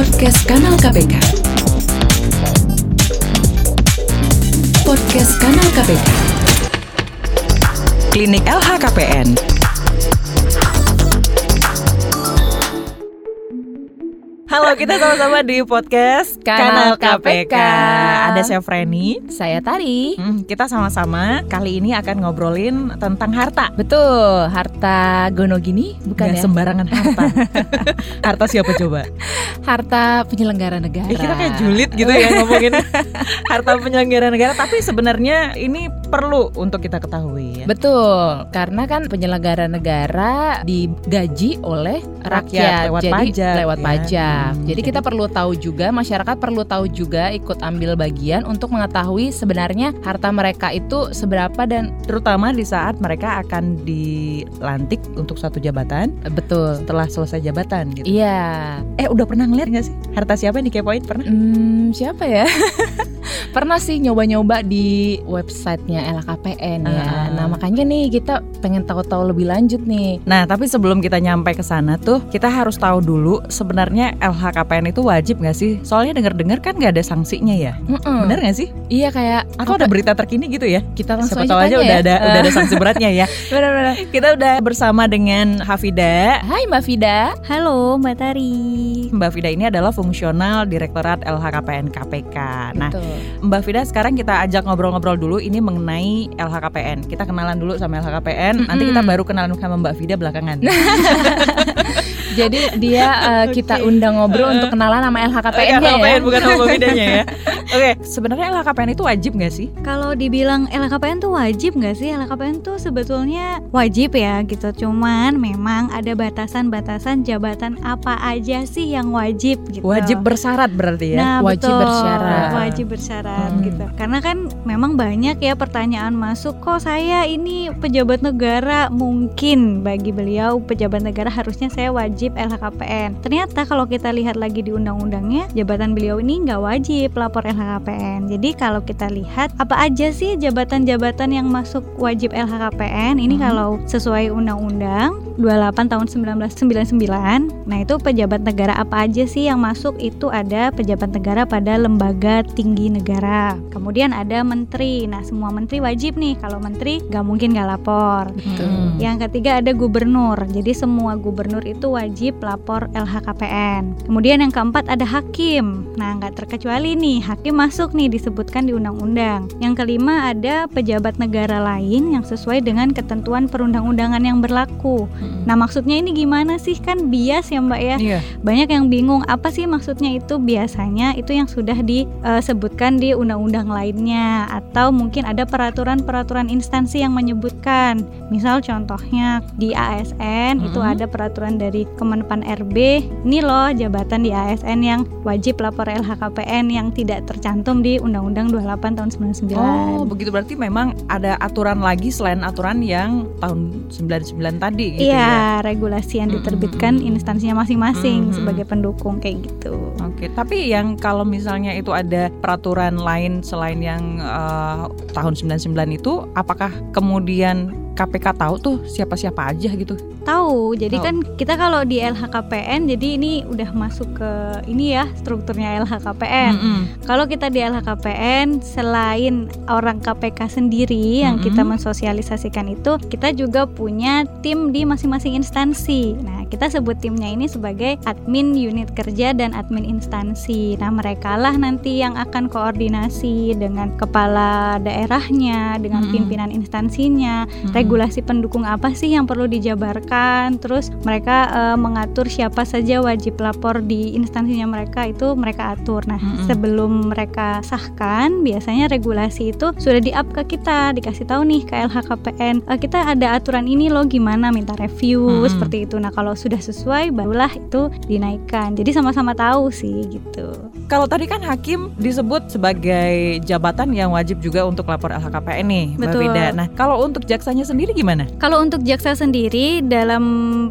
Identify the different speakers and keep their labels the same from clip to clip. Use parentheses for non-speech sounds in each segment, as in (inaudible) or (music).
Speaker 1: Podcast Kanal KPK. Podcast Kanal KPK.
Speaker 2: Klinik LHKPN. Halo, kita sama-sama di podcast
Speaker 3: Kanal KPK.
Speaker 2: Ada saya Freni.
Speaker 3: Saya Tari.
Speaker 2: Hmm, kita sama-sama kali ini akan ngobrolin tentang harta.
Speaker 3: Betul, harta gono gini bukan ya?
Speaker 2: sembarangan harta. (laughs) harta siapa coba?
Speaker 3: Harta penyelenggara negara.
Speaker 2: Eh, kita kayak julid gitu ya ngomongin (laughs) harta penyelenggara negara, tapi sebenarnya ini perlu untuk kita ketahui ya.
Speaker 3: Betul, karena kan penyelenggara negara digaji oleh
Speaker 2: Rakyat,
Speaker 3: rakyat,
Speaker 2: lewat
Speaker 3: jadi
Speaker 2: pajak,
Speaker 3: lewat
Speaker 2: ya.
Speaker 3: pajak. Jadi kita perlu tahu juga masyarakat perlu tahu juga ikut ambil bagian untuk mengetahui sebenarnya harta mereka itu seberapa dan
Speaker 2: Terutama di saat mereka akan dilantik untuk satu jabatan
Speaker 3: betul.
Speaker 2: setelah selesai jabatan gitu.
Speaker 3: Iya,
Speaker 2: Eh udah pernah ngeliat gak sih harta siapa yang dikepoin pernah?
Speaker 3: Hmm, siapa ya? (laughs) Pernah sih nyoba-nyoba di websitenya LHKPN ya.
Speaker 2: Ah.
Speaker 3: Nah makanya nih kita pengen tahu-tahu lebih lanjut nih.
Speaker 2: Nah tapi sebelum kita nyampe ke sana tuh kita harus tahu dulu sebenarnya LHKPN itu wajib gak sih? Soalnya denger-dengar kan gak ada sanksinya ya.
Speaker 3: Mm-mm.
Speaker 2: Bener gak sih?
Speaker 3: Iya kayak
Speaker 2: Atau ada berita terkini gitu ya?
Speaker 3: kita langsung
Speaker 2: Siapa tahu aja
Speaker 3: tanya
Speaker 2: udah
Speaker 3: ya.
Speaker 2: ada udah ada sanksi beratnya ya. (laughs)
Speaker 3: Benar-benar.
Speaker 2: Kita udah bersama dengan Hafida.
Speaker 3: Hai Mbak Vida.
Speaker 4: Halo Mbak Tari.
Speaker 2: Mbak Vida ini adalah fungsional Direktorat LHKPN KPK. Nah,
Speaker 3: Betul.
Speaker 2: Mbak Vida sekarang kita ajak ngobrol-ngobrol dulu ini mengenai LHKPN. Kita kenalan dulu sama LHKPN, nanti kita baru kenalan sama Mbak Vida belakangan. (laughs)
Speaker 3: Jadi dia eh, (laughs) kita undang ngobrol untuk kenalan sama LHKPN-nya ya.
Speaker 2: LHKPN bukan sama Mbak Vidanya ya. (laughs) Oke, sebenarnya LHKPN itu wajib nggak sih?
Speaker 4: Kalau dibilang LHKPN tuh wajib nggak sih? LHKPN tuh sebetulnya wajib ya gitu. Cuman memang ada batasan-batasan jabatan apa aja sih yang wajib gitu.
Speaker 2: Wajib bersyarat berarti ya.
Speaker 4: Nah,
Speaker 3: Wajib
Speaker 4: betul.
Speaker 3: bersyarat.
Speaker 4: Wajib bersyarat
Speaker 2: Hmm.
Speaker 4: gitu. Karena kan memang banyak ya pertanyaan masuk kok saya ini pejabat negara mungkin bagi beliau pejabat negara harusnya saya wajib LHKPN. Ternyata kalau kita lihat lagi di undang-undangnya jabatan beliau ini nggak wajib lapor LHKPN. Jadi kalau kita lihat apa aja sih jabatan-jabatan yang masuk wajib LHKPN ini
Speaker 2: Hmm.
Speaker 4: kalau sesuai undang-undang 28 tahun 1999. Nah, itu pejabat negara apa aja sih yang masuk itu ada pejabat negara pada lembaga tinggi negara. Kemudian ada menteri. Nah, semua menteri wajib nih. Kalau menteri nggak mungkin nggak lapor.
Speaker 2: Hmm.
Speaker 4: Yang ketiga ada gubernur. Jadi semua gubernur itu wajib lapor LHKPN. Kemudian yang keempat ada hakim. Nah, nggak terkecuali nih, hakim masuk nih disebutkan di undang-undang. Yang kelima ada pejabat negara lain yang sesuai dengan ketentuan perundang-undangan yang berlaku.
Speaker 2: Hmm.
Speaker 4: Nah, maksudnya ini gimana sih? Kan bias ya, Mbak ya.
Speaker 2: Iya.
Speaker 4: Banyak yang bingung apa sih maksudnya itu biasanya itu yang sudah disebutkan di undang-undang lainnya atau mungkin ada peraturan-peraturan instansi yang menyebutkan. Misal contohnya di ASN itu
Speaker 2: Mhm.
Speaker 4: ada peraturan dari Kemenpan RB. Ini loh jabatan di ASN yang wajib lapor LHKPN yang tidak tercantum di Undang-Undang 28 tahun 99.
Speaker 2: Oh, begitu berarti memang ada aturan lagi selain aturan yang tahun 99 tadi gitu ya.
Speaker 4: Iya, regulasi yang diterbitkan
Speaker 2: mm, mm.
Speaker 4: instansinya masing-masing
Speaker 2: Mm, mm.
Speaker 4: sebagai pendukung kayak gitu.
Speaker 2: Oke, tapi yang kalau misalnya itu ada peraturan lain selain yang eh, tahun 99 itu, apakah kemudian KPK tahu tuh siapa-siapa aja gitu?
Speaker 4: Tahu, jadi
Speaker 2: Tahu.
Speaker 4: kan kita kalau di LHKPN, jadi ini udah masuk ke ini ya strukturnya LHKPN.
Speaker 2: Mm-mm.
Speaker 4: Kalau kita di LHKPN, selain orang KPK sendiri yang
Speaker 2: Mm-mm.
Speaker 4: kita mensosialisasikan itu, kita juga punya tim di masing-masing instansi. Nah, kita sebut timnya ini sebagai admin unit kerja dan admin instansi. Nah, mereka lah nanti yang akan koordinasi dengan kepala daerahnya, dengan
Speaker 2: Mm-mm.
Speaker 4: pimpinan instansinya,
Speaker 2: Mm-mm.
Speaker 4: Regulasi pendukung apa sih yang perlu dijabarkan terus mereka eh, mengatur siapa saja wajib lapor di instansinya mereka itu mereka atur nah
Speaker 2: Mm-mm.
Speaker 4: sebelum mereka sahkan biasanya regulasi itu sudah di up ke kita dikasih tahu nih ke LHKPN "Eh, kita ada aturan ini loh gimana minta review
Speaker 2: Mm-mm.
Speaker 4: seperti itu nah kalau sudah sesuai barulah itu dinaikkan jadi sama-sama tahu sih gitu
Speaker 2: kalau tadi kan hakim disebut sebagai jabatan yang wajib juga untuk lapor LHKPN nih, Mbak
Speaker 4: Betul.
Speaker 2: Wida. Nah, kalau untuk jaksanya sendiri gimana?
Speaker 4: Kalau untuk jaksa sendiri dalam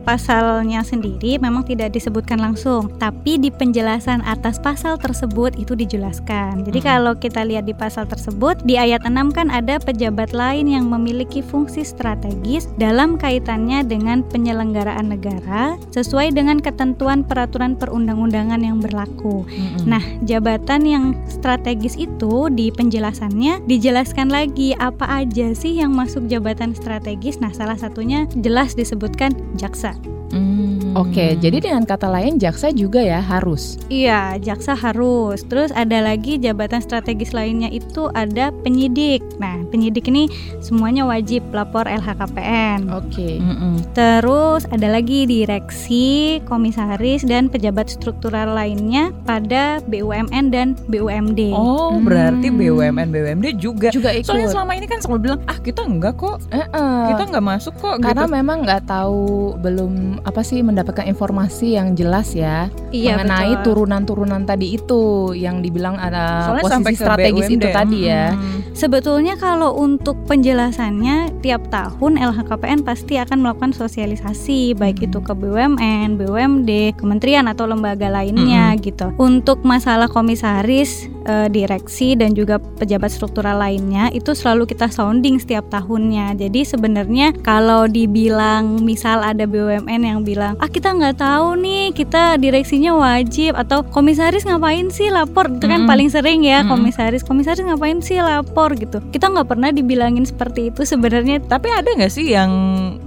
Speaker 4: pasalnya sendiri memang tidak disebutkan langsung, tapi di penjelasan atas pasal tersebut itu dijelaskan. Jadi
Speaker 2: Mm-mm.
Speaker 4: kalau kita lihat di pasal tersebut di ayat 6 kan ada pejabat lain yang memiliki fungsi strategis dalam kaitannya dengan penyelenggaraan negara sesuai dengan ketentuan peraturan perundang-undangan yang berlaku.
Speaker 2: Mm-mm.
Speaker 4: Nah, jabatan yang strategis itu di penjelasannya dijelaskan lagi apa aja sih yang masuk jabatan strategis. Nah, salah satunya jelas disebutkan jaksa.
Speaker 2: Hmm.
Speaker 3: Oke, jadi dengan kata lain jaksa juga ya harus.
Speaker 4: Iya, jaksa harus. Terus ada lagi jabatan strategis lainnya itu ada penyidik. Nah, penyidik ini semuanya wajib lapor LHKPN.
Speaker 3: Oke.
Speaker 2: Mm-mm.
Speaker 4: Terus ada lagi direksi, komisaris dan pejabat struktural lainnya pada BUMN dan BUMD.
Speaker 2: Oh, berarti
Speaker 3: Hmm.
Speaker 2: BUMN BUMD juga.
Speaker 3: Juga ikut.
Speaker 2: Soalnya selama ini kan selalu bilang, ah kita enggak kok,
Speaker 3: Eh-eh.
Speaker 2: kita enggak masuk kok.
Speaker 3: karena
Speaker 2: gitu.
Speaker 3: memang nggak tahu belum apa sih mendapatkan informasi yang jelas ya
Speaker 4: iya,
Speaker 3: mengenai
Speaker 4: betul.
Speaker 3: turunan-turunan tadi itu yang dibilang ada
Speaker 2: Soalnya
Speaker 3: posisi strategis
Speaker 2: BUMD.
Speaker 3: itu tadi ya.
Speaker 2: Mm-mm.
Speaker 4: Sebetulnya kalau untuk penjelasannya tiap tahun LHKPN pasti akan melakukan sosialisasi baik
Speaker 2: Hmm.
Speaker 4: itu ke BUMN, BUMD, kementerian atau lembaga lainnya gitu. Untuk masalah komisaris, eh, direksi dan juga pejabat struktural lainnya itu selalu kita sounding setiap tahunnya. Jadi sebenarnya kalau dibilang misal ada BUMN yang bilang ah kita nggak tahu nih kita direksinya wajib atau komisaris ngapain sih lapor itu kan
Speaker 2: Mm-mm.
Speaker 4: paling sering ya
Speaker 2: Mm-mm.
Speaker 4: komisaris komisaris ngapain sih lapor gitu kita nggak pernah dibilangin seperti itu sebenarnya
Speaker 2: Tapi ada nggak sih yang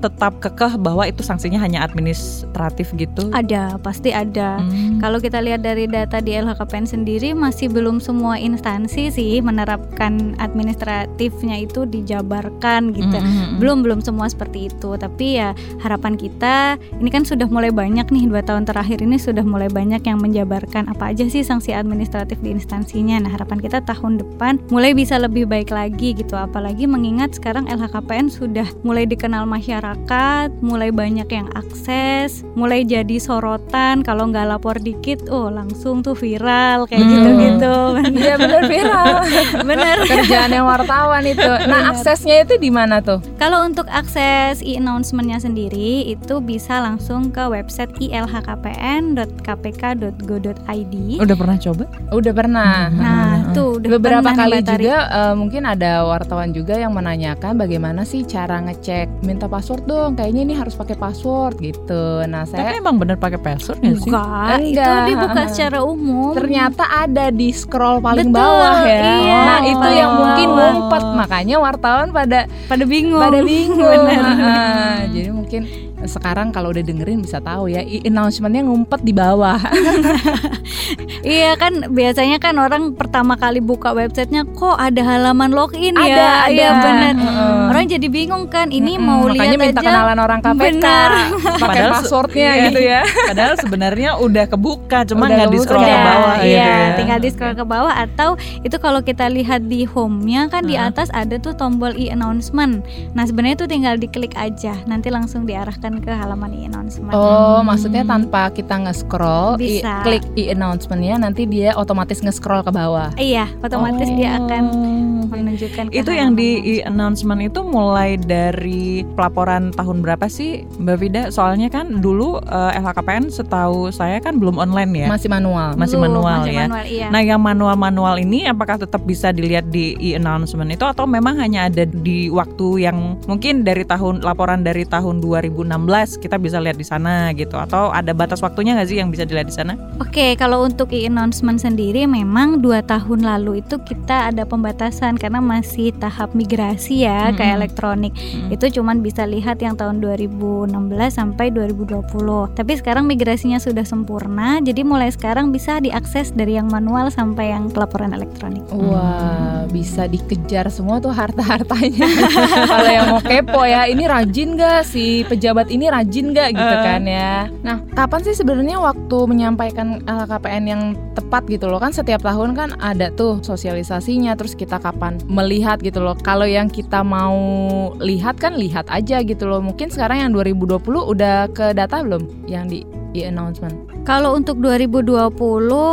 Speaker 2: tetap kekeh bahwa itu sanksinya hanya administratif gitu?
Speaker 4: ada pasti ada
Speaker 2: Hmm.
Speaker 4: Kalau kita lihat dari data di LHKPN sendiri masih belum semua instansi sih menerapkan administratifnya itu dijabarkan gitu.
Speaker 2: Mm-mm.
Speaker 4: Belum belum semua seperti itu. Tapi ya harapan kita ini kan sudah mulai banyak nih dua tahun terakhir ini sudah mulai banyak yang menjabarkan apa aja sih sanksi administratif di instansinya. Nah harapan kita tahun depan mulai bisa lebih baik lagi gitu. Apalagi mengingat sekarang LHKPN sudah mulai dikenal masyarakat, mulai banyak yang akses, mulai jadi sorotan. Kalau nggak lapor dikit, oh langsung tuh viral kayak
Speaker 2: Hmm.
Speaker 4: gitu-gitu. (laughs)
Speaker 3: Iya benar viral. (laughs)
Speaker 4: Bener.
Speaker 3: Kerjaannya wartawan itu. Nah, aksesnya itu di mana tuh?
Speaker 4: Kalau untuk akses e-announcementnya sendiri itu bisa langsung ke website ilhkpn.kpk.go.id.
Speaker 2: Udah pernah coba?
Speaker 3: Udah pernah.
Speaker 4: Nah, tuh udah
Speaker 3: Beberapa
Speaker 4: pernah
Speaker 3: kali juga eh, mungkin ada wartawan juga yang menanyakan bagaimana sih cara ngecek minta password dong. Kayaknya ini harus pakai password gitu. Nah,
Speaker 2: Tapi
Speaker 3: saya
Speaker 2: emang bener pakai password nggak sih?
Speaker 4: Enggak, itu
Speaker 3: Enggak.
Speaker 4: dibuka secara umum.
Speaker 3: ternyata ada di scroll paling
Speaker 4: Betul,
Speaker 3: bawah ya.
Speaker 4: iya,
Speaker 3: nah, itu yang mungkin ngumpet. Makanya wartawan pada
Speaker 4: pada bingung.
Speaker 3: pada bingung. (laughs)
Speaker 4: Bener.
Speaker 3: Ah, jadi mungkin sekarang kalau udah dengerin bisa tahu ya i- announcementnya ngumpet di bawah. (laughs)
Speaker 4: Iya kan biasanya kan orang pertama kali buka websitenya kok ada halaman login
Speaker 3: ada,
Speaker 4: ya.
Speaker 3: ada.
Speaker 4: Iya benar.
Speaker 3: Heeh.
Speaker 4: Orang jadi bingung kan ini
Speaker 3: Mm-mm,
Speaker 4: mau
Speaker 3: makanya
Speaker 4: lihat
Speaker 3: minta
Speaker 4: aja.
Speaker 3: kenalan orang KPK
Speaker 4: Benar.
Speaker 3: pakai passwordnya
Speaker 2: iya.
Speaker 3: gitu ya. (laughs)
Speaker 2: Padahal sebenarnya udah kebuka, cuma nggak di scroll ke bawah gitu
Speaker 4: iya,
Speaker 2: ya.
Speaker 4: tinggal di scroll ke bawah atau itu kalau kita lihat di home-nya kan di
Speaker 2: Heeh.
Speaker 4: atas ada tuh tombol e-announcement. Nah, sebenarnya itu tinggal diklik aja, nanti langsung diarahkan ke halaman e-announcement.
Speaker 3: Oh,
Speaker 2: Hmm.
Speaker 3: maksudnya tanpa kita nge-scroll, i-
Speaker 4: Bisa.
Speaker 3: klik e-announcementnya nanti dia otomatis nge-scroll ke bawah.
Speaker 4: Iya, otomatis dia akan
Speaker 2: Oh.
Speaker 4: menunjukkan ke
Speaker 2: Itu yang di e-announcement itu mulai dari pelaporan tahun berapa sih Mbak Vida? Soalnya kan dulu eh, LHKPN setahu saya kan belum online ya.
Speaker 3: Masih manual.
Speaker 2: Masih
Speaker 4: Belum,
Speaker 2: manual
Speaker 4: masih
Speaker 2: ya.
Speaker 4: manual, iya.
Speaker 2: Nah, yang manual-manual ini apakah tetap bisa dilihat di e-announcement itu atau memang hanya ada di waktu yang mungkin dari tahun laporan dari tahun 2016 kita bisa lihat di sana gitu atau ada batas waktunya nggak sih yang bisa dilihat di sana?
Speaker 4: Oke, kalau untuk e-announcement sendiri memang dua tahun lalu itu kita ada pembatasan karena masih tahap migrasi ya ke
Speaker 2: Mm-mm.
Speaker 4: elektronik.
Speaker 2: Mm.
Speaker 4: Itu cuman bisa lihat yang tahun 2016 sampai 2020. Tapi sekarang migrasinya sudah sempurna, jadi mulai sekarang bisa diakses dari yang manual sampai yang pelaporan elektronik.
Speaker 3: Wah, bisa dikejar semua tuh harta-hartanya. (laughs) Kalau yang mau kepo ya, ini rajin gak si pejabat ini rajin gak gitu
Speaker 2: Eh.
Speaker 3: kan ya. Nah, kapan sih sebenarnya waktu menyampaikan LHKPN yang tepat gitu loh? Kan setiap tahun kan ada tuh sosialisasinya, terus kita kapan melihat gitu loh. Kalau yang kita mau lihat kan lihat aja gitu loh. Mungkin sekarang yang 2020 udah ke data belum? Yang di e-announcement?
Speaker 4: Kalau untuk 2020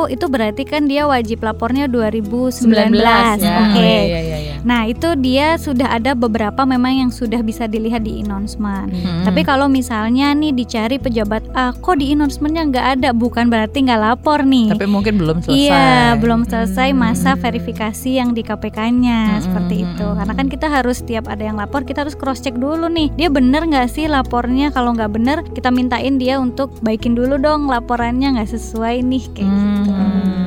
Speaker 4: itu berarti kan dia wajib lapornya 2019.
Speaker 3: 19 ya.
Speaker 4: Oke.
Speaker 3: Oh, iya, iya, iya.
Speaker 4: Nah, itu dia sudah ada beberapa memang yang sudah bisa dilihat di announcement.
Speaker 3: Hmm.
Speaker 4: Tapi kalau misalnya nih dicari pejabat A, kok di announcementnya nggak ada, bukan berarti nggak lapor nih.
Speaker 2: Tapi mungkin belum selesai.
Speaker 4: Iya, belum selesai masa
Speaker 3: Hmm.
Speaker 4: verifikasi yang di KPK-nya
Speaker 2: Hmm,
Speaker 4: seperti
Speaker 2: hmm,
Speaker 4: itu.
Speaker 2: hmm,
Speaker 4: Karena
Speaker 2: hmm.
Speaker 4: kan kita harus setiap ada yang lapor, kita harus cross check dulu nih. Dia bener nggak sih lapornya? Kalau nggak bener, kita mintain dia untuk baikin dulu dong laporannya nggak sesuai nih kayak gitu.
Speaker 2: Hmm.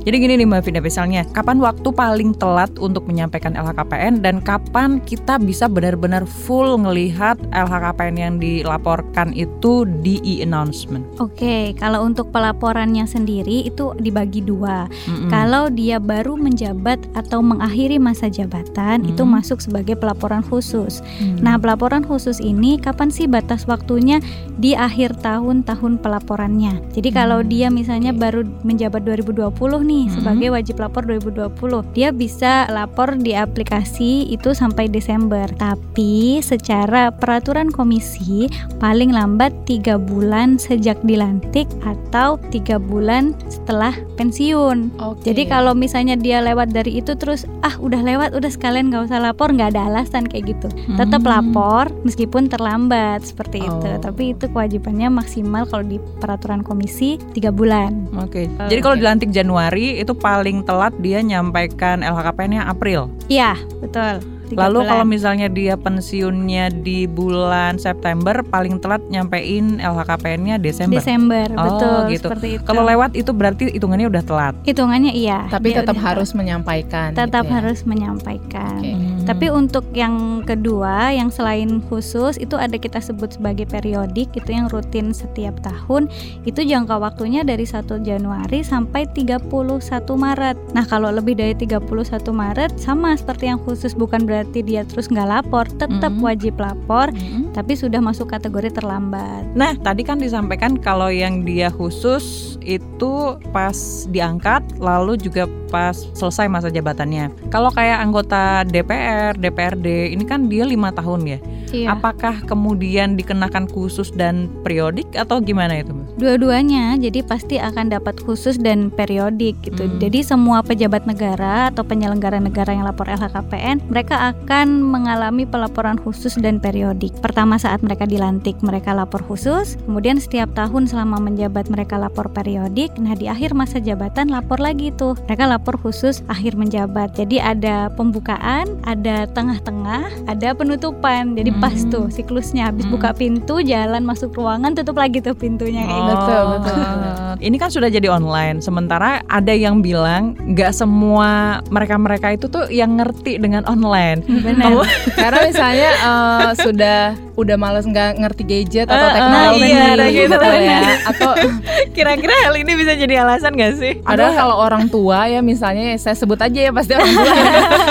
Speaker 2: Jadi gini nih Mbak Vida, misalnya kapan waktu paling telat untuk menyampaikan LHKPN dan kapan kita bisa benar-benar full ngelihat LHKPN yang dilaporkan itu di e-announcement?
Speaker 4: Oke, kalau untuk pelaporannya sendiri itu dibagi dua.
Speaker 2: Mm-mm.
Speaker 4: Kalau dia baru menjabat atau mengakhiri masa jabatan, itu
Speaker 2: Hmm.
Speaker 4: masuk sebagai pelaporan khusus.
Speaker 2: Hmm.
Speaker 4: Nah, pelaporan khusus ini kapan sih batas waktunya di akhir tahun tahun pelaporannya. Jadi kalau
Speaker 2: Hmm,
Speaker 4: dia misalnya baru menjabat 2020 nih
Speaker 2: Hmm.
Speaker 4: sebagai wajib lapor 2020, dia bisa lapor di aplikasi itu sampai Desember. Tapi secara peraturan komisi paling lambat tiga bulan sejak dilantik atau tiga bulan setelah pensiun.
Speaker 3: Oke.
Speaker 4: Jadi kalau misalnya dia lewat dari itu terus ah udah lewat udah sekalian nggak usah lapor nggak ada alasan kayak gitu. Tetap
Speaker 2: Hmm.
Speaker 4: lapor meskipun terlambat seperti itu.
Speaker 3: Oh.
Speaker 4: Tapi itu kewajibannya maksimal kalau di peraturan komisi tiga bulan.
Speaker 2: Oke. Jadi kalau dilantik Januari itu paling telat dia nyampaikan LHKPN-nya April.
Speaker 4: Iya betul.
Speaker 2: Lalu
Speaker 4: bulan.
Speaker 2: kalau misalnya dia pensiunnya di bulan September paling telat nyampein LHKPN-nya Desember.
Speaker 4: Desember
Speaker 2: Oh,
Speaker 4: betul
Speaker 2: gitu.
Speaker 4: seperti itu.
Speaker 2: Kalau lewat itu berarti hitungannya udah telat.
Speaker 4: hitungannya iya.
Speaker 3: Tapi tetap
Speaker 4: udah
Speaker 3: harus menyampaikan.
Speaker 4: tetap
Speaker 3: gitu ya.
Speaker 4: harus menyampaikan.
Speaker 3: Oke.
Speaker 2: Hmm.
Speaker 4: Tapi untuk yang kedua, yang selain khusus itu ada kita sebut sebagai periodik, itu yang rutin setiap tahun. Itu jangka waktunya dari 1 Januari sampai 31 Maret. Nah, kalau lebih dari 31 Maret sama seperti yang khusus bukan berarti dia terus nggak lapor, tetap
Speaker 2: Mhm.
Speaker 4: wajib lapor,
Speaker 2: Hmm.
Speaker 4: tapi sudah masuk kategori terlambat.
Speaker 2: Nah, tadi kan disampaikan kalau yang dia khusus itu pas diangkat, lalu juga pas selesai masa jabatannya. Kalau kayak anggota DPR, DPRD, ini kan dia lima tahun ya.
Speaker 4: Iya.
Speaker 2: Apakah kemudian dikenakan khusus dan periodik atau gimana itu?
Speaker 4: Dua-duanya jadi pasti akan dapat khusus dan periodik gitu.
Speaker 2: Hmm.
Speaker 4: Jadi semua pejabat negara atau penyelenggara negara yang lapor LHKPN, mereka akan mengalami pelaporan khusus dan periodik. Pertama saat mereka dilantik, mereka lapor khusus, kemudian setiap tahun selama menjabat mereka lapor periodik. Nah, di akhir masa jabatan lapor lagi tuh. Mereka lapor khusus akhir menjabat. Jadi ada pembukaan, ada tengah-tengah, ada penutupan. Jadi pas
Speaker 2: Hmm.
Speaker 4: tuh siklusnya habis
Speaker 2: Hmm.
Speaker 4: buka pintu, jalan masuk ruangan, tutup lagi tuh pintunya kayak gitu.
Speaker 3: Betul, betul, betul. (laughs)
Speaker 2: Oh. Ini kan sudah jadi online. Sementara ada yang bilang nggak semua mereka-mereka itu tuh yang ngerti dengan online.
Speaker 4: Benar.
Speaker 2: Kamu- (laughs)
Speaker 3: Karena misalnya eh, sudah udah males nggak ngerti gadget atau
Speaker 2: eh,
Speaker 3: teknologi
Speaker 2: iya, ada gitu.
Speaker 3: gitu ya. Atau (laughs)
Speaker 2: Kira-kira hal ini bisa jadi alasan nggak sih?
Speaker 3: Padahal kalau orang tua ya misalnya saya sebut aja ya pasti orang tua.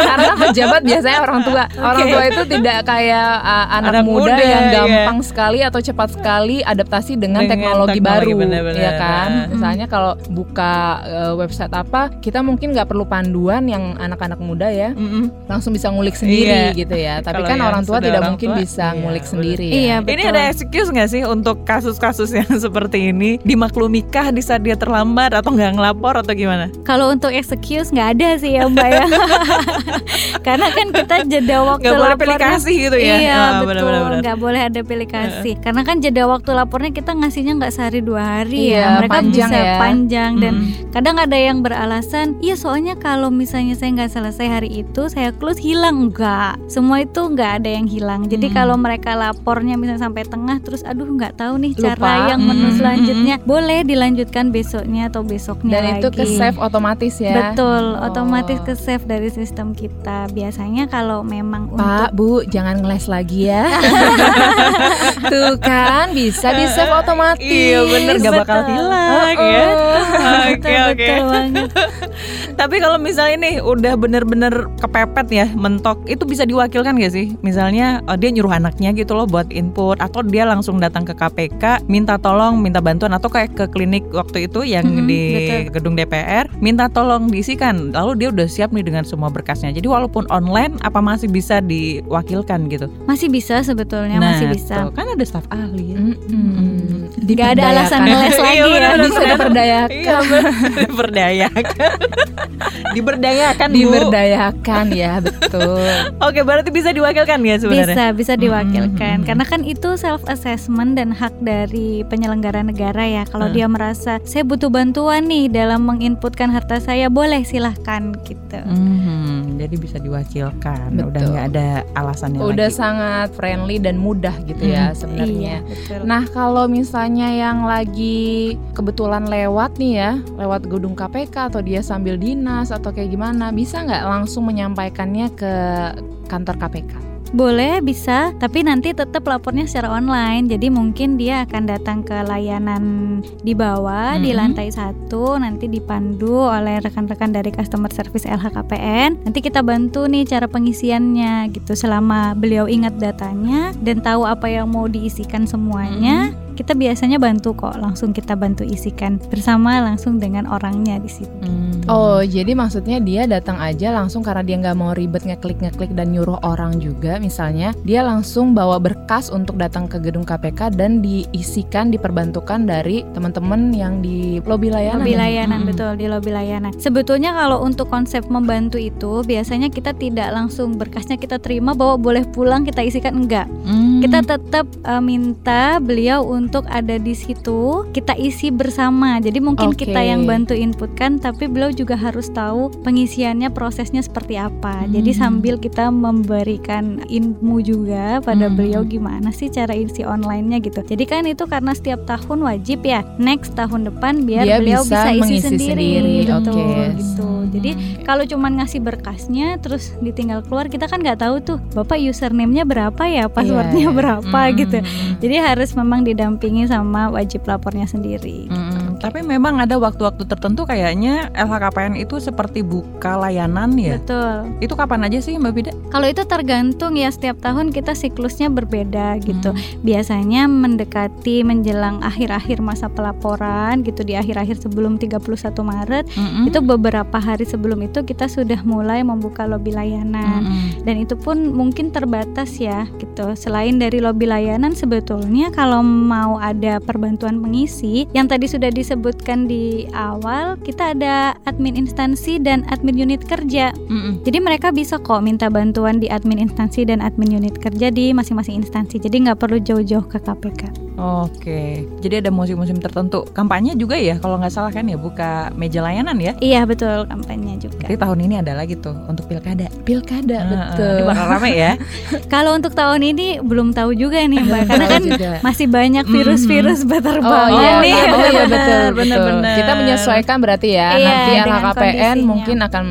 Speaker 3: Karena pejabat biasanya orang tua. Orang tua itu tidak kayak uh, anak,
Speaker 2: Anak
Speaker 3: muda,
Speaker 2: muda,
Speaker 3: yang
Speaker 2: iya.
Speaker 3: gampang sekali atau cepat sekali adaptasi dengan,
Speaker 2: Dengan
Speaker 3: teknologi,
Speaker 2: teknologi,
Speaker 3: baru,
Speaker 2: benar-benar.
Speaker 3: ya kan?
Speaker 2: Hmm.
Speaker 3: Misalnya kalau buka uh, website apa, kita mungkin nggak perlu panduan yang anak-anak muda ya,
Speaker 2: Mm-mm.
Speaker 3: langsung bisa ngulik sendiri
Speaker 2: Iya.
Speaker 3: gitu ya. (laughs) Tapi
Speaker 2: Kalau
Speaker 3: kan orang tua tidak
Speaker 2: orang
Speaker 3: mungkin
Speaker 2: tua,
Speaker 3: bisa
Speaker 2: iya,
Speaker 3: ngulik
Speaker 2: betul.
Speaker 3: sendiri
Speaker 4: Iya,
Speaker 3: ya.
Speaker 4: betul.
Speaker 2: Ini ada excuse nggak sih untuk kasus-kasus yang (laughs) seperti ini dimaklumikah di saat dia terlambat atau nggak ngelapor atau gimana?
Speaker 4: Kalau untuk excuse nggak ada sih ya Mbak ya. (laughs) Karena kan kita jeda waktu
Speaker 2: Nggak boleh pilih kasih gitu ya?
Speaker 4: Iya
Speaker 2: Ah,
Speaker 4: betul,
Speaker 2: benar-benar, benar.
Speaker 4: nggak boleh ada pilih kasih. Karena kan jeda waktu lapornya kita ngasihnya nggak sehari dua hari
Speaker 3: Iya,
Speaker 4: ya. Mereka
Speaker 3: panjang
Speaker 4: bisa
Speaker 3: ya.
Speaker 4: panjang dan
Speaker 2: Mm.
Speaker 4: kadang ada yang beralasan, iya soalnya kalau misalnya saya nggak selesai hari itu, saya close hilang enggak. Semua itu nggak ada yang hilang. Jadi
Speaker 2: Hmm.
Speaker 4: kalau mereka lapornya misalnya sampai tengah, terus aduh nggak tahu nih
Speaker 3: Lupa.
Speaker 4: cara yang menu
Speaker 2: Hmm,
Speaker 4: selanjutnya, boleh dilanjutkan besoknya atau besoknya
Speaker 3: Dan
Speaker 4: lagi.
Speaker 3: itu ke save otomatis ya.
Speaker 4: Betul,
Speaker 3: Oh.
Speaker 4: otomatis ke save dari sistem kita. Biasanya kalau memang untuk
Speaker 3: Pak, Bu, jangan ngeles lagi ya. (laughs) Tuh kan bisa di save otomatis.
Speaker 2: Iya bener gak bakal hilang ya. Oke oke. Tapi kalau misalnya nih udah bener-bener kepepet ya, mentok, itu bisa diwakilkan gak sih? Misalnya eh, dia nyuruh anaknya gitu loh buat input atau dia langsung datang ke KPK minta tolong, minta bantuan atau kayak ke klinik waktu itu yang
Speaker 3: Mhm,
Speaker 2: di
Speaker 3: betul.
Speaker 2: gedung DPR, minta tolong diisikan. Lalu dia udah siap nih dengan semua berkasnya. Jadi walaupun online apa masih bisa diwakilkan gitu?
Speaker 4: Masih bisa sebetulnya masih bisa.
Speaker 2: tuh, kan ada staf ahli ya.
Speaker 3: Mm-mm.
Speaker 4: Gak ada alasan
Speaker 3: Diperdayakan.
Speaker 4: ngeles lagi (laughs)
Speaker 2: Iya,
Speaker 4: ya.
Speaker 2: bener-bener.
Speaker 3: Bisa diperdayakan.
Speaker 2: Iya, (laughs) (laughs) diberdayakan. (laughs) diberdayakan, Bu.
Speaker 3: Ya betul. (laughs)
Speaker 2: Oke, berarti bisa diwakilkan ya sebenarnya.
Speaker 4: Bisa, bisa diwakilkan.
Speaker 2: Mm-mm.
Speaker 4: Karena kan itu self assessment dan hak dari penyelenggara negara ya. Kalau
Speaker 2: Hmm.
Speaker 4: dia merasa saya butuh bantuan nih dalam menginputkan harta saya, boleh silahkan gitu.
Speaker 2: Mhm, jadi bisa diwakilkan. Udah
Speaker 3: Betul.
Speaker 2: nggak ada alasannya
Speaker 3: Udah
Speaker 2: lagi.
Speaker 3: sangat friendly dan mudah gitu ya
Speaker 2: Mm.
Speaker 3: sebenarnya.
Speaker 4: Iya, betul.
Speaker 3: Nah kalau misalnya yang lagi kebetulan lewat nih ya, lewat gedung KPK atau dia sambil dinas atau kayak gimana, bisa nggak langsung menyampaikannya ke kantor KPK?
Speaker 4: Boleh, bisa, tapi nanti tetap lapornya secara online. Jadi mungkin dia akan datang ke layanan di bawah di
Speaker 2: Mhm.
Speaker 4: lantai satu, nanti dipandu oleh rekan-rekan dari customer service LHKPN. Nanti kita bantu nih cara pengisiannya gitu. Selama beliau ingat datanya dan tahu apa yang mau diisikan semuanya, kita biasanya bantu kok. Langsung kita bantu isikan bersama langsung dengan orangnya di situ.
Speaker 2: Hmm.
Speaker 3: Oh jadi maksudnya dia datang aja langsung karena dia nggak mau ribet ngeklik ngeklik dan nyuruh orang juga misalnya dia langsung bawa berkas untuk datang ke gedung KPK dan diisikan diperbantukan dari teman-teman yang di lobi layanan.
Speaker 4: Lobby
Speaker 3: ya?
Speaker 4: layanan
Speaker 2: Mm-mm.
Speaker 4: betul di lobby layanan. Sebetulnya kalau untuk konsep membantu itu biasanya kita tidak langsung berkasnya kita terima bahwa boleh pulang kita isikan enggak.
Speaker 2: Hmm.
Speaker 4: Kita tetap uh, minta beliau untuk ada di situ, kita isi bersama. Jadi mungkin
Speaker 3: Oke.
Speaker 4: kita yang bantu inputkan tapi beliau juga harus tahu pengisiannya prosesnya seperti apa. Jadi
Speaker 2: Hmm.
Speaker 4: sambil kita memberikan ilmu juga pada
Speaker 2: Hmm.
Speaker 4: beliau gimana sih cara isi online-nya gitu. Jadi kan itu karena setiap tahun wajib ya. Next tahun depan biar
Speaker 3: Dia
Speaker 4: beliau
Speaker 3: bisa
Speaker 4: bisa, isi
Speaker 3: mengisi
Speaker 4: sendiri,
Speaker 3: sendiri,
Speaker 4: gitu,
Speaker 3: oke.
Speaker 4: gitu. Jadi kalau cuman ngasih berkasnya terus ditinggal keluar kita kan nggak tahu tuh bapak username-nya berapa ya passwordnya
Speaker 3: Iya.
Speaker 4: berapa
Speaker 2: Hmm.
Speaker 4: gitu jadi harus memang didampingi sama wajib lapornya sendiri
Speaker 2: Mm-mm. Tapi memang ada waktu-waktu tertentu kayaknya LHKPN itu seperti buka layanan ya.
Speaker 4: betul
Speaker 2: Itu kapan aja sih Mbak Bida?
Speaker 4: kalau itu tergantung ya setiap tahun kita siklusnya berbeda gitu
Speaker 2: Hmm.
Speaker 4: biasanya mendekati menjelang akhir-akhir masa pelaporan gitu di akhir-akhir sebelum 31 Maret
Speaker 2: Mm-mm.
Speaker 4: itu beberapa hari sebelum itu kita sudah mulai membuka lobby layanan
Speaker 2: Mm-mm.
Speaker 4: dan itu pun mungkin terbatas ya gitu. Selain dari lobby layanan sebetulnya kalau mau ada perbantuan pengisi yang tadi sudah disebutkan di awal kita ada admin instansi dan admin unit kerja.
Speaker 2: Mm-mm.
Speaker 4: Jadi mereka bisa kok minta bantuan di admin instansi dan admin unit kerja di masing-masing instansi. Jadi nggak perlu jauh-jauh ke KPK.
Speaker 2: Oke, jadi ada musim-musim tertentu. Kampanye juga ya, kalau nggak salah kan ya buka meja layanan ya.
Speaker 4: Iya betul kampanye juga.
Speaker 2: Jadi tahun ini ada lagi tuh untuk pilkada.
Speaker 3: Pilkada
Speaker 2: Heeh,
Speaker 3: betul.
Speaker 2: Ini bakal rame ya. (laughs)
Speaker 4: Kalau untuk tahun ini belum tahu juga nih Mbak (laughs) karena kan
Speaker 3: juga.
Speaker 4: masih banyak virus-virus
Speaker 3: Oh
Speaker 4: berterbangan
Speaker 3: iya,
Speaker 4: nih.
Speaker 3: iya, oh iya betul, (laughs) betul. Kita menyesuaikan berarti ya.
Speaker 4: Iya,
Speaker 3: Nanti LHKPN mungkin akan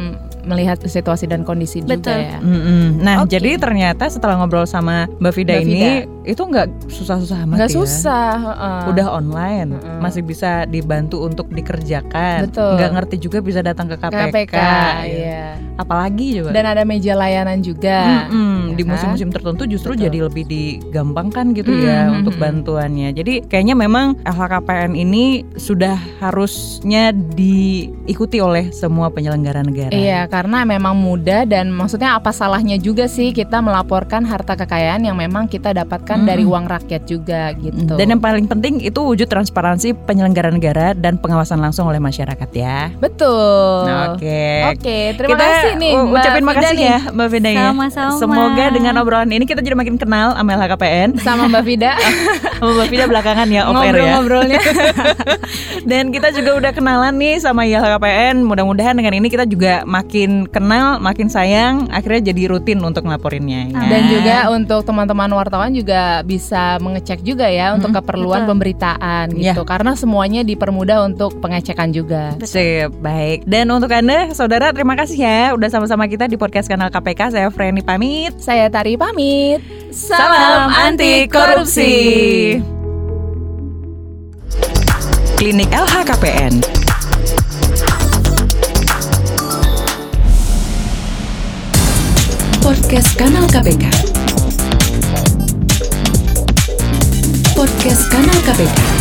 Speaker 3: melihat situasi dan kondisi
Speaker 4: Betul.
Speaker 3: juga ya.
Speaker 2: Mm-mm. Nah,
Speaker 3: Oke.
Speaker 2: jadi ternyata setelah ngobrol sama Mbak Vida
Speaker 3: Mbak
Speaker 2: ini,
Speaker 3: Vida.
Speaker 2: itu nggak susah-susah amat
Speaker 3: Nggak
Speaker 2: ya.
Speaker 3: susah. heeh.
Speaker 2: Udah online,
Speaker 3: Mm-mm.
Speaker 2: masih bisa dibantu untuk dikerjakan.
Speaker 3: Betul.
Speaker 2: Nggak ngerti juga bisa datang ke KPK.
Speaker 3: KPK,
Speaker 2: ya.
Speaker 3: iya.
Speaker 2: Apalagi coba.
Speaker 3: Dan ada meja layanan juga.
Speaker 2: Mm-mm.
Speaker 3: ya
Speaker 2: di
Speaker 3: kan?
Speaker 2: musim-musim tertentu justru
Speaker 3: Betul.
Speaker 2: jadi lebih digampangkan gitu ya
Speaker 3: Mm-mm.
Speaker 2: untuk bantuannya. Jadi kayaknya memang LHKPN ini sudah harusnya diikuti oleh semua penyelenggara negara.
Speaker 3: Iya, karena memang mudah dan maksudnya apa salahnya juga sih kita melaporkan harta kekayaan yang memang kita dapatkan dari
Speaker 2: Mm-mm.
Speaker 3: uang rakyat juga gitu.
Speaker 2: Dan yang paling penting itu wujud transparansi penyelenggara negara dan pengawasan langsung oleh masyarakat ya.
Speaker 3: betul.
Speaker 2: Oke.
Speaker 3: Oke, terima
Speaker 2: Kita
Speaker 3: kasih nih. Mbak
Speaker 2: ucapin
Speaker 3: Fida
Speaker 2: makasih
Speaker 3: nih.
Speaker 2: ya Mbak Vida ya.
Speaker 4: Sama-sama.
Speaker 2: Semoga dengan obrolan ini kita jadi makin kenal sama LHKPN.
Speaker 3: sama Mbak Vida (laughs)
Speaker 2: Sama Mbak Vida belakangan ya off air ya.
Speaker 3: ngobrol-ngobrolnya. (laughs)
Speaker 2: Dan kita juga udah kenalan nih sama YLHKPN. Mudah-mudahan dengan ini kita juga makin kenal, makin sayang, akhirnya jadi rutin untuk ngelaporinnya. ya.
Speaker 3: Dan juga untuk teman-teman wartawan juga bisa mengecek juga ya untuk
Speaker 2: Mm-mm,
Speaker 3: keperluan
Speaker 4: betul.
Speaker 3: pemberitaan gitu. Karena semuanya dipermudah untuk pengecekan juga.
Speaker 2: Sip, baik. Dan untuk Anda, saudara, terima kasih ya udah sama-sama kita di podcast kanal KPK. Saya Freni pamit.
Speaker 3: Saya Tari pamit.
Speaker 2: Salam anti korupsi. Klinik LHKPN Podcast Kanal KPK. Podcast Kanal KPK.